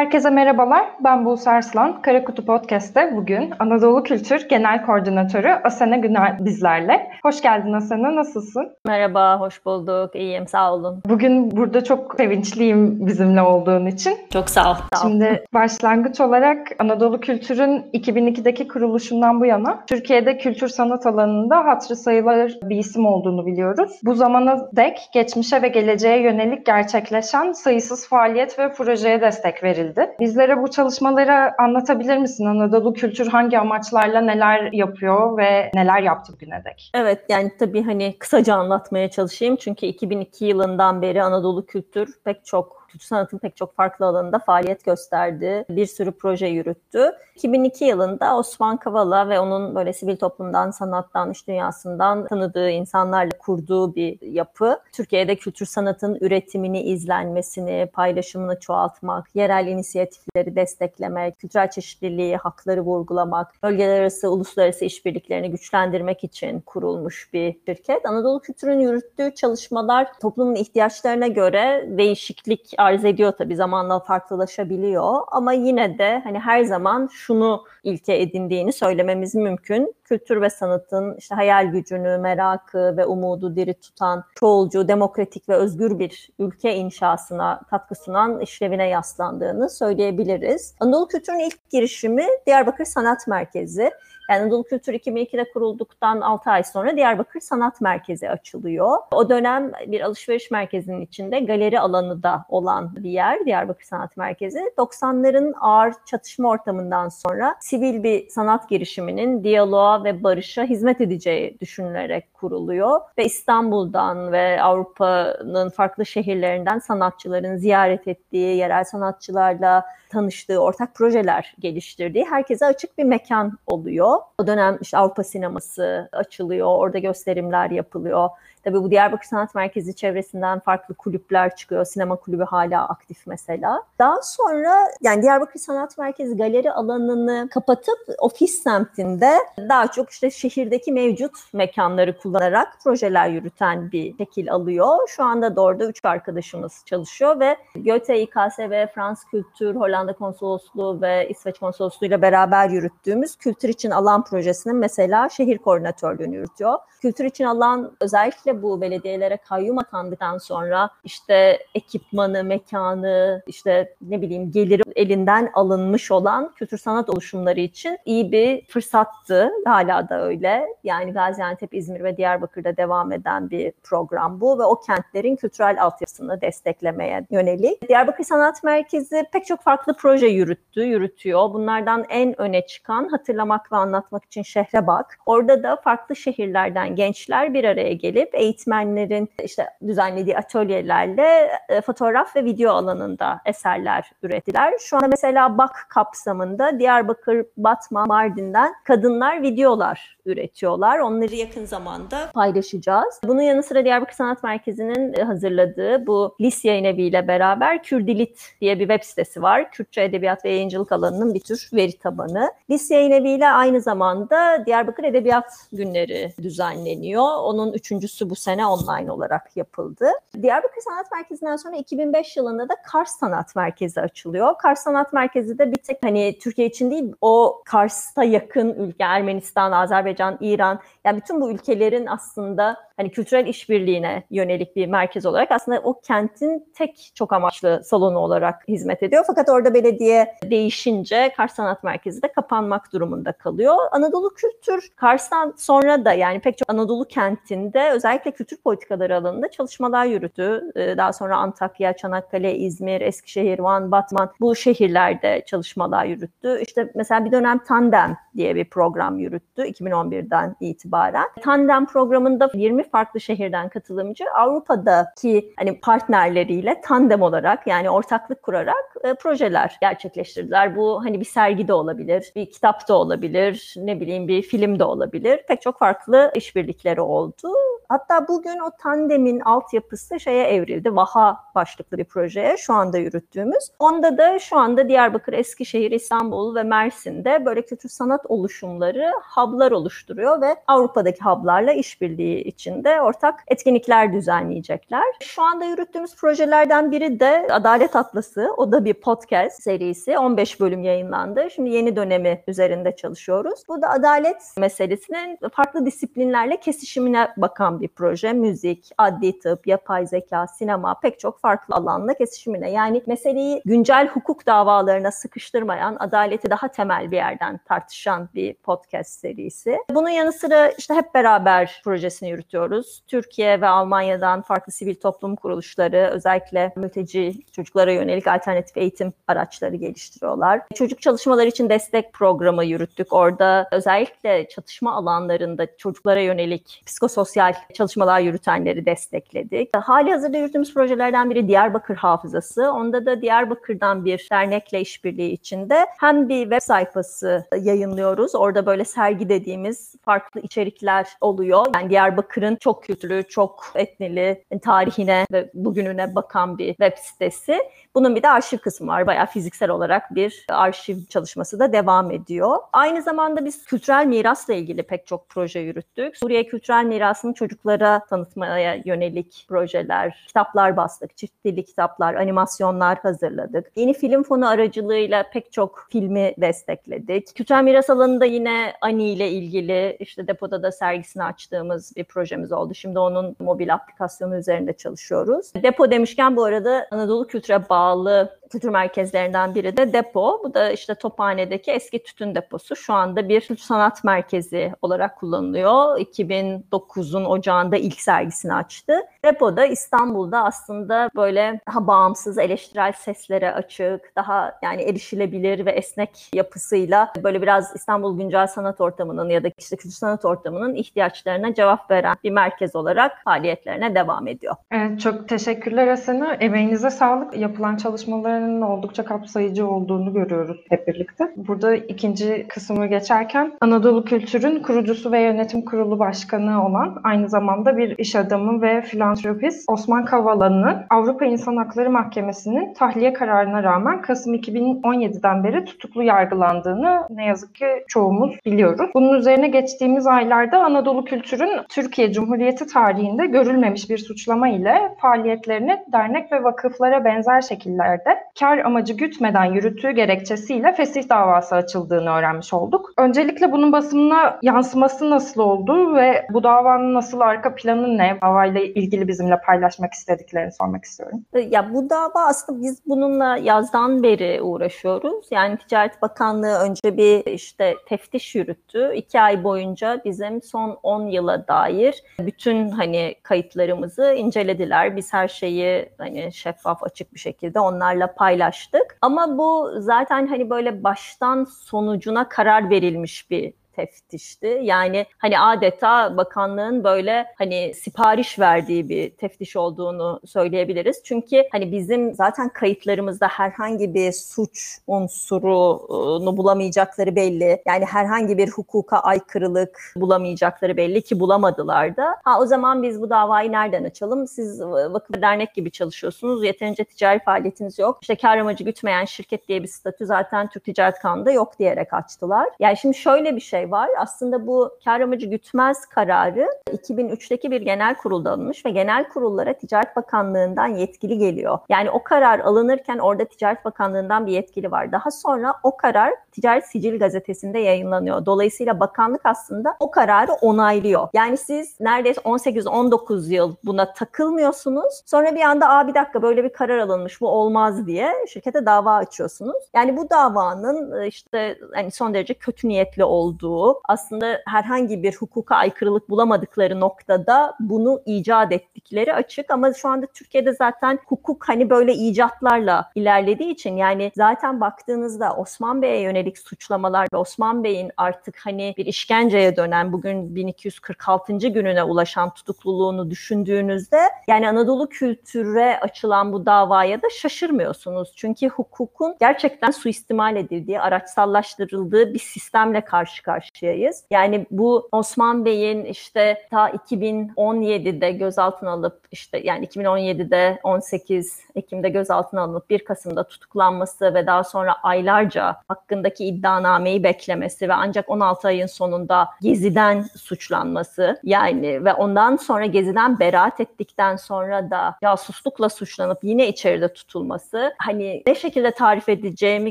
Herkese merhabalar. Ben Buse Arslan. Karakutu Podcast'te bugün Anadolu Kültür Genel Koordinatörü Asena Günay bizlerle. Hoş geldin Asena, nasılsın? Merhaba, hoş bulduk. İyiyim, sağ olun. Bugün burada çok sevinçliyim bizimle olduğun için. Çok sağ ol. Sağ ol. Şimdi başlangıç olarak Anadolu Kültür'ün 2002'deki kuruluşundan bu yana Türkiye'de kültür sanat alanında hatırı sayılır bir isim olduğunu biliyoruz. Bu zamana dek geçmişe ve geleceğe yönelik gerçekleşen sayısız faaliyet ve projeye destek verildi verildi. Bizlere bu çalışmaları anlatabilir misin? Anadolu Kültür hangi amaçlarla neler yapıyor ve neler yaptı bugüne dek? Evet yani tabii hani kısaca anlatmaya çalışayım. Çünkü 2002 yılından beri Anadolu Kültür pek çok kültür sanatın pek çok farklı alanında faaliyet gösterdi. Bir sürü proje yürüttü. 2002 yılında Osman Kavala ve onun böyle sivil toplumdan, sanattan, iş dünyasından tanıdığı insanlarla kurduğu bir yapı. Türkiye'de kültür sanatın üretimini, izlenmesini, paylaşımını çoğaltmak, yerel inisiyatifleri desteklemek, kültürel çeşitliliği, hakları vurgulamak, bölgeler arası, uluslararası işbirliklerini güçlendirmek için kurulmuş bir şirket. Anadolu Kültür'ün yürüttüğü çalışmalar toplumun ihtiyaçlarına göre değişiklik arz ediyor tabii zamanla farklılaşabiliyor ama yine de hani her zaman şunu ilke edindiğini söylememiz mümkün. Kültür ve sanatın işte hayal gücünü, merakı ve umudu diri tutan çoğulcu, demokratik ve özgür bir ülke inşasına katkı sunan işlevine yaslandığını söyleyebiliriz. Anadolu Kültür'ün ilk girişimi Diyarbakır Sanat Merkezi. Yani Anadolu Kültür 2002'de kurulduktan 6 ay sonra Diyarbakır Sanat Merkezi açılıyor. O dönem bir alışveriş merkezinin içinde galeri alanı da olan bir yer Diyarbakır Sanat Merkezi. 90'ların ağır çatışma ortamından sonra sivil bir sanat girişiminin diyaloğa ve barışa hizmet edeceği düşünülerek kuruluyor. Ve İstanbul'dan ve Avrupa'nın farklı şehirlerinden sanatçıların ziyaret ettiği, yerel sanatçılarla tanıştığı, ortak projeler geliştirdiği herkese açık bir mekan oluyor. O dönem işte Avrupa sineması açılıyor, orada gösterimler yapılıyor. Tabii bu Diyarbakır Sanat Merkezi çevresinden farklı kulüpler çıkıyor. Sinema kulübü hala aktif mesela. Daha sonra yani Diyarbakır Sanat Merkezi galeri alanını kapatıp ofis semtinde daha çok işte şehirdeki mevcut mekanları kullanarak projeler yürüten bir şekil alıyor. Şu anda da orada üç arkadaşımız çalışıyor ve Goethe, İKSV, Frans Kültür, Hollanda Konsolosluğu ve İsveç Konsolosluğu ile beraber yürüttüğümüz Kültür için Alan projesinin mesela şehir koordinatörlüğünü yürütüyor. Kültür için alan özellikle bu belediyelere kayyum atandıktan sonra işte ekipmanı, mekanı, işte ne bileyim geliri elinden alınmış olan kültür sanat oluşumları için iyi bir fırsattı. Hala da öyle. Yani Gaziantep, İzmir ve Diyarbakır'da devam eden bir program bu ve o kentlerin kültürel altyapısını desteklemeye yönelik. Diyarbakır Sanat Merkezi pek çok farklı proje yürüttü, yürütüyor. Bunlardan en öne çıkan hatırlamak ve anlatmak için şehre bak. Orada da farklı şehirlerden gençler bir araya gelip eğitmenlerin işte düzenlediği atölyelerle e, fotoğraf ve video alanında eserler ürettiler. Şu anda mesela BAK kapsamında Diyarbakır, Batman, Mardin'den kadınlar videolar üretiyorlar. Onları yakın zamanda paylaşacağız. Bunun yanı sıra Diyarbakır Sanat Merkezi'nin hazırladığı bu Lis Yayın ile beraber Kürdilit diye bir web sitesi var. Kürtçe edebiyat ve yayıncılık alanının bir tür veri tabanı. Lis Yayın ile aynı zamanda Diyarbakır Edebiyat Günleri düzenleniyor. Onun üçüncüsü bu sene online olarak yapıldı. Diyarbakır Sanat Merkezi'nden sonra 2005 yılında da Kars Sanat Merkezi açılıyor. Kars Sanat Merkezi de bir tek hani Türkiye için değil o Kars'a yakın ülke Ermenistan, Azerbaycan, İran yani bütün bu ülkelerin aslında hani kültürel işbirliğine yönelik bir merkez olarak aslında o kentin tek çok amaçlı salonu olarak hizmet ediyor. Fakat orada belediye değişince Kars Sanat Merkezi de kapanmak durumunda kalıyor. Anadolu Kültür Kars'tan sonra da yani pek çok Anadolu kentinde özellikle kültür politikaları alanında çalışmalar yürüttü. Ee, daha sonra Antakya, Çanakkale, İzmir, Eskişehir, Van, Batman bu şehirlerde çalışmalar yürüttü. İşte mesela bir dönem Tandem diye bir program yürüttü 2011'den itibaren. Tandem programında 20 farklı şehirden katılımcı Avrupa'daki hani partnerleriyle tandem olarak yani ortaklık kurarak e, projeler gerçekleştirdiler. Bu hani bir sergi de olabilir, bir kitap da olabilir, ne bileyim bir film de olabilir. Pek çok farklı işbirlikleri oldu. Hatta bugün o tandemin altyapısı şeye evrildi. Vaha başlıklı bir projeye şu anda yürüttüğümüz. Onda da şu anda Diyarbakır, Eskişehir, İstanbul ve Mersin'de böyle kültür sanat oluşumları hub'lar oluşturuyor ve Avrupa'daki hub'larla işbirliği içinde ortak etkinlikler düzenleyecekler. Şu anda yürüttüğümüz projelerden biri de Adalet Atlası. O da bir bir podcast serisi 15 bölüm yayınlandı. Şimdi yeni dönemi üzerinde çalışıyoruz. Bu da adalet meselesinin farklı disiplinlerle kesişimine bakan bir proje. Müzik, adli tıp, yapay zeka, sinema pek çok farklı alanla kesişimine. Yani meseleyi güncel hukuk davalarına sıkıştırmayan, adaleti daha temel bir yerden tartışan bir podcast serisi. Bunun yanı sıra işte hep beraber projesini yürütüyoruz. Türkiye ve Almanya'dan farklı sivil toplum kuruluşları özellikle mülteci çocuklara yönelik alternatif eğitim araçları geliştiriyorlar. Çocuk çalışmaları için destek programı yürüttük. Orada özellikle çatışma alanlarında çocuklara yönelik psikososyal çalışmalar yürütenleri destekledik. Hali hazırda yürüttüğümüz projelerden biri Diyarbakır Hafızası. Onda da Diyarbakır'dan bir dernekle işbirliği içinde hem bir web sayfası yayınlıyoruz. Orada böyle sergi dediğimiz farklı içerikler oluyor. Yani Diyarbakır'ın çok kültürlü, çok etnili, tarihine ve bugününe bakan bir web sitesi. Bunun bir de arşiv kısmı var. Bayağı fiziksel olarak bir arşiv çalışması da devam ediyor. Aynı zamanda biz kültürel mirasla ilgili pek çok proje yürüttük. Suriye kültürel mirasını çocuklara tanıtmaya yönelik projeler, kitaplar bastık, çift dilli kitaplar, animasyonlar hazırladık. Yeni film fonu aracılığıyla pek çok filmi destekledik. Kültürel miras alanında yine Ani ile ilgili işte depoda da sergisini açtığımız bir projemiz oldu. Şimdi onun mobil aplikasyonu üzerinde çalışıyoruz. Depo demişken bu arada Anadolu Kültür'e bağlı kültür merkezlerinden biri de depo. Bu da işte Tophane'deki eski tütün deposu. Şu anda bir kültür sanat merkezi olarak kullanılıyor. 2009'un ocağında ilk sergisini açtı. Depoda İstanbul'da aslında böyle daha bağımsız, eleştirel seslere açık, daha yani erişilebilir ve esnek yapısıyla böyle biraz İstanbul güncel sanat ortamının ya da işte kültür sanat ortamının ihtiyaçlarına cevap veren bir merkez olarak faaliyetlerine devam ediyor. Evet, çok teşekkürler Asena. Emeğinize sağlık. Yapılan çalışmaların oldukça kapsayıcı olduğunu görüyoruz hep birlikte. Burada ikinci kısmı geçerken Anadolu Kültür'ün kurucusu ve yönetim kurulu başkanı olan aynı zamanda bir iş adamı ve filantropist Osman Kavala'nın Avrupa İnsan Hakları Mahkemesi'nin tahliye kararına rağmen Kasım 2017'den beri tutuklu yargılandığını ne yazık ki çoğumuz biliyoruz. Bunun üzerine geçtiğimiz aylarda Anadolu Kültür'ün Türkiye Cumhuriyeti tarihinde görülmemiş bir suçlama ile faaliyetlerini dernek ve vakıflara benzer şekillerde kar amacı gütmeden yürüttüğü gerekçesiyle fesih davası açıldığını öğrenmiş olduk. Öncelikle bunun basımına yansıması nasıl oldu ve bu davanın nasıl arka planı ne? Davayla ilgili bizimle paylaşmak istediklerini sormak istiyorum. Ya bu dava aslında biz bununla yazdan beri uğraşıyoruz. Yani Ticaret Bakanlığı önce bir işte teftiş yürüttü. İki ay boyunca bizim son 10 yıla dair bütün hani kayıtlarımızı incelediler. Biz her şeyi hani şeffaf açık bir şekilde onlarla paylaştık. Ama bu zaten hani böyle baştan sonucuna karar verilmiş bir teftişti. Yani hani adeta bakanlığın böyle hani sipariş verdiği bir teftiş olduğunu söyleyebiliriz. Çünkü hani bizim zaten kayıtlarımızda herhangi bir suç unsurunu bulamayacakları belli. Yani herhangi bir hukuka aykırılık bulamayacakları belli ki bulamadılar da. Ha o zaman biz bu davayı nereden açalım? Siz vakıf dernek gibi çalışıyorsunuz. Yeterince ticari faaliyetiniz yok. İşte kar amacı gütmeyen şirket diye bir statü zaten Türk Ticaret Kanunu'nda yok diyerek açtılar. Yani şimdi şöyle bir şey var. Aslında bu kar amacı gütmez kararı 2003'teki bir genel kurulda alınmış ve genel kurullara Ticaret Bakanlığı'ndan yetkili geliyor. Yani o karar alınırken orada Ticaret Bakanlığı'ndan bir yetkili var. Daha sonra o karar Ticaret Sicil gazetesinde yayınlanıyor. Dolayısıyla bakanlık aslında o kararı onaylıyor. Yani siz neredeyse 18-19 yıl buna takılmıyorsunuz. Sonra bir anda aa bir dakika böyle bir karar alınmış bu olmaz diye şirkete dava açıyorsunuz. Yani bu davanın işte hani son derece kötü niyetli olduğu aslında herhangi bir hukuka aykırılık bulamadıkları noktada bunu icat ettikleri açık ama şu anda Türkiye'de zaten hukuk hani böyle icatlarla ilerlediği için yani zaten baktığınızda Osman Bey'e yönelik suçlamalar ve Osman Bey'in artık hani bir işkenceye dönen bugün 1246. gününe ulaşan tutukluluğunu düşündüğünüzde yani Anadolu kültüre açılan bu davaya da şaşırmıyorsunuz. Çünkü hukukun gerçekten suistimal edildiği, araçsallaştırıldığı bir sistemle karşı karşıyayız karşıyayız. Yani bu Osman Bey'in işte ta 2017'de gözaltına alıp işte yani 2017'de 18 Ekim'de gözaltına alınıp 1 Kasım'da tutuklanması ve daha sonra aylarca hakkındaki iddianameyi beklemesi ve ancak 16 ayın sonunda Gezi'den suçlanması yani ve ondan sonra Gezi'den beraat ettikten sonra da casuslukla suçlanıp yine içeride tutulması hani ne şekilde tarif edeceğimi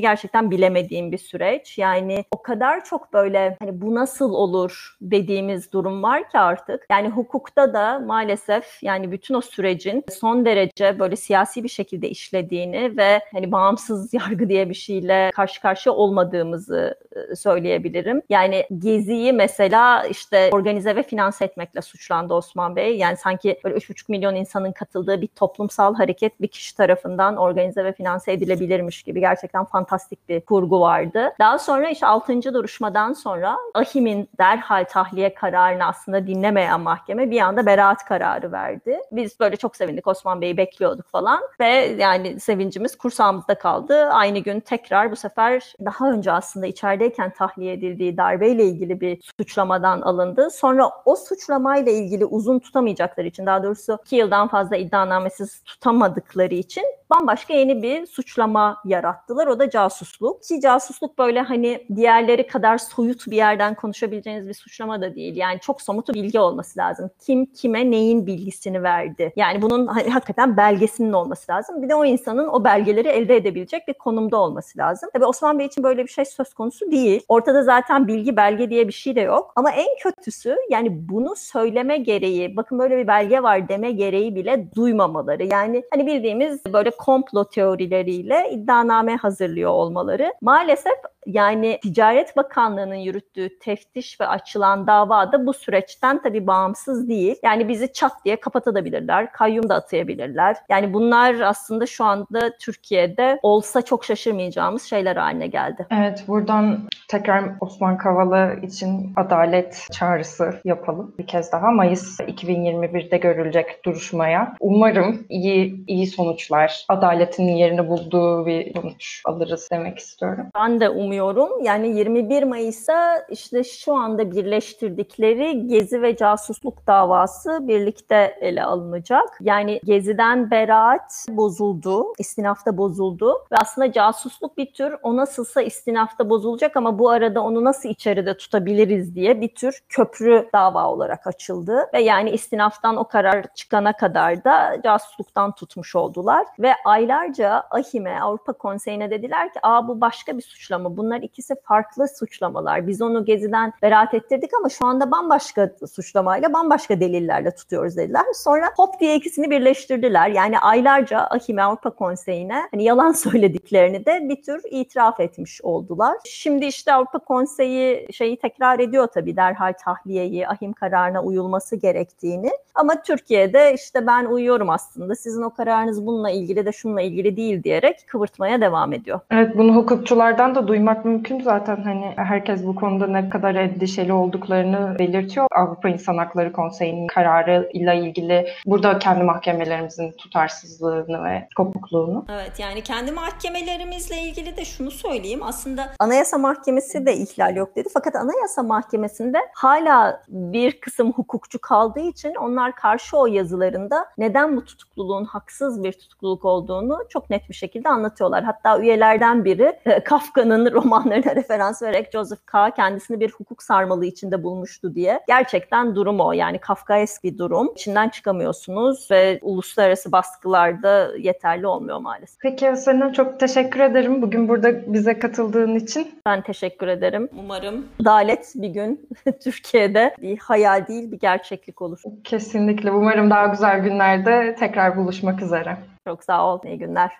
gerçekten bilemediğim bir süreç. Yani o kadar çok böyle hani bu nasıl olur dediğimiz durum var ki artık. Yani hukukta da maalesef yani bütün o sürecin son derece böyle siyasi bir şekilde işlediğini ve hani bağımsız yargı diye bir şeyle karşı karşıya olmadığımızı e, söyleyebilirim. Yani Gezi'yi mesela işte organize ve finanse etmekle suçlandı Osman Bey. Yani sanki böyle 3,5 milyon insanın katıldığı bir toplumsal hareket bir kişi tarafından organize ve finanse edilebilirmiş gibi gerçekten fantastik bir kurgu vardı. Daha sonra işte 6. duruşmadan sonra Ahim'in derhal tahliye kararını aslında dinlemeyen mahkeme bir anda beraat kararı verdi. Biz böyle çok sevindik Osman Bey'i bekliyorduk falan ve yani sevincimiz kursağımızda kaldı. Aynı gün tekrar bu sefer daha önce aslında içerideyken tahliye edildiği darbeyle ilgili bir suçlamadan alındı. Sonra o suçlamayla ilgili uzun tutamayacakları için daha doğrusu iki yıldan fazla iddianamesiz tutamadıkları için bambaşka yeni bir suçlama yarattılar. O da casusluk. Ki casusluk böyle hani diğerleri kadar soyut bir yerden konuşabileceğiniz bir suçlama da değil. Yani çok somut bir bilgi olması lazım. Kim kime neyin bilgisini verdi? Yani bunun hani hakikaten belgesinin olması lazım. Bir de o insanın o belgeleri elde edebilecek bir konumda olması lazım. Tabii Osman Bey için böyle bir şey söz konusu değil. Ortada zaten bilgi belge diye bir şey de yok. Ama en kötüsü yani bunu söyleme gereği, bakın böyle bir belge var deme gereği bile duymamaları. Yani hani bildiğimiz böyle komplo teorileriyle iddianame hazırlıyor olmaları. Maalesef yani Ticaret Bakanlığı'nın yürüttüğü teftiş ve açılan dava da bu süreçten tabii bağımsız değil. Yani bizi çat diye kapatabilirler, kayyum da atayabilirler. Yani bunlar aslında şu anda Türkiye'de olsa çok şaşırmayacağımız şeyler haline geldi. Evet, buradan tekrar Osman Kavala için adalet çağrısı yapalım. Bir kez daha Mayıs 2021'de görülecek duruşmaya. Umarım iyi iyi sonuçlar, adaletin yerini bulduğu bir sonuç alırız demek istiyorum. Ben de umuyorum. Yani 21 Mayıs'a işte şu anda birleştirdikleri Gezi ve casusluk davası birlikte ele alınacak. Yani Gezi'den beraat bozuldu, istinafta bozuldu ve aslında casusluk bir tür o nasılsa istinafta bozulacak ama bu arada onu nasıl içeride tutabiliriz diye bir tür köprü dava olarak açıldı ve yani istinaftan o karar çıkana kadar da casusluktan tutmuş oldular ve aylarca AHİM'e Avrupa Konseyi'ne dediler ki aa bu başka bir suçlama bunlar ikisi farklı suçlamalar. Biz onu Gezi'den beraat ettirdik ama şu anda bambaşka suçlamayla bambaşka delillerle tutuyoruz dediler. Sonra hop diye ikisini birleştirdiler. Yani aylarca Ahime Avrupa Konseyi'ne hani yalan söylediklerini de bir tür itiraf etmiş oldular. Şimdi işte Avrupa Konseyi şeyi tekrar ediyor tabii derhal tahliyeyi, ahim kararına uyulması gerektiğini. Ama Türkiye'de işte ben uyuyorum aslında. Sizin o kararınız bununla ilgili de şununla ilgili değil diyerek kıvırtmaya devam ediyor. Evet bunu hukukçulardan da duymak mümkün zaten hani herkes bu konuda ne kadar endişeli olduklarını belirtiyor. Avrupa İnsan Hakları Konseyi'nin kararı ile ilgili burada kendi mahkemelerimizin tutarsızlığını ve kopukluğunu. Evet yani kendi mahkemelerimizle ilgili de şunu söyleyeyim. Aslında Anayasa Mahkemesi de ihlal yok dedi. Fakat Anayasa Mahkemesi'nde hala bir kısım hukukçu kaldığı için onlar karşı o yazılarında neden bu tutukluluğun haksız bir tutukluluk olduğunu çok net bir şekilde anlatıyorlar. Hatta üyelerden biri e, Kafka'nın romanlarına referans vererek Joseph K. kendisini bir hukuk sarmalı içinde bulmuştu diye. Gerçekten durum o. Yani Kafkaesk bir durum. İçinden çıkamıyorsunuz ve uluslararası baskılarda yeterli olmuyor maalesef. Peki sana çok teşekkür ederim. Bugün burada bize katıldığın için. Ben teşekkür ederim. Umarım adalet bir gün Türkiye'de bir hayal değil bir gerçeklik olur. Kesinlikle. Umarım daha güzel günlerde tekrar buluşmak üzere. Çok sağ ol. İyi günler.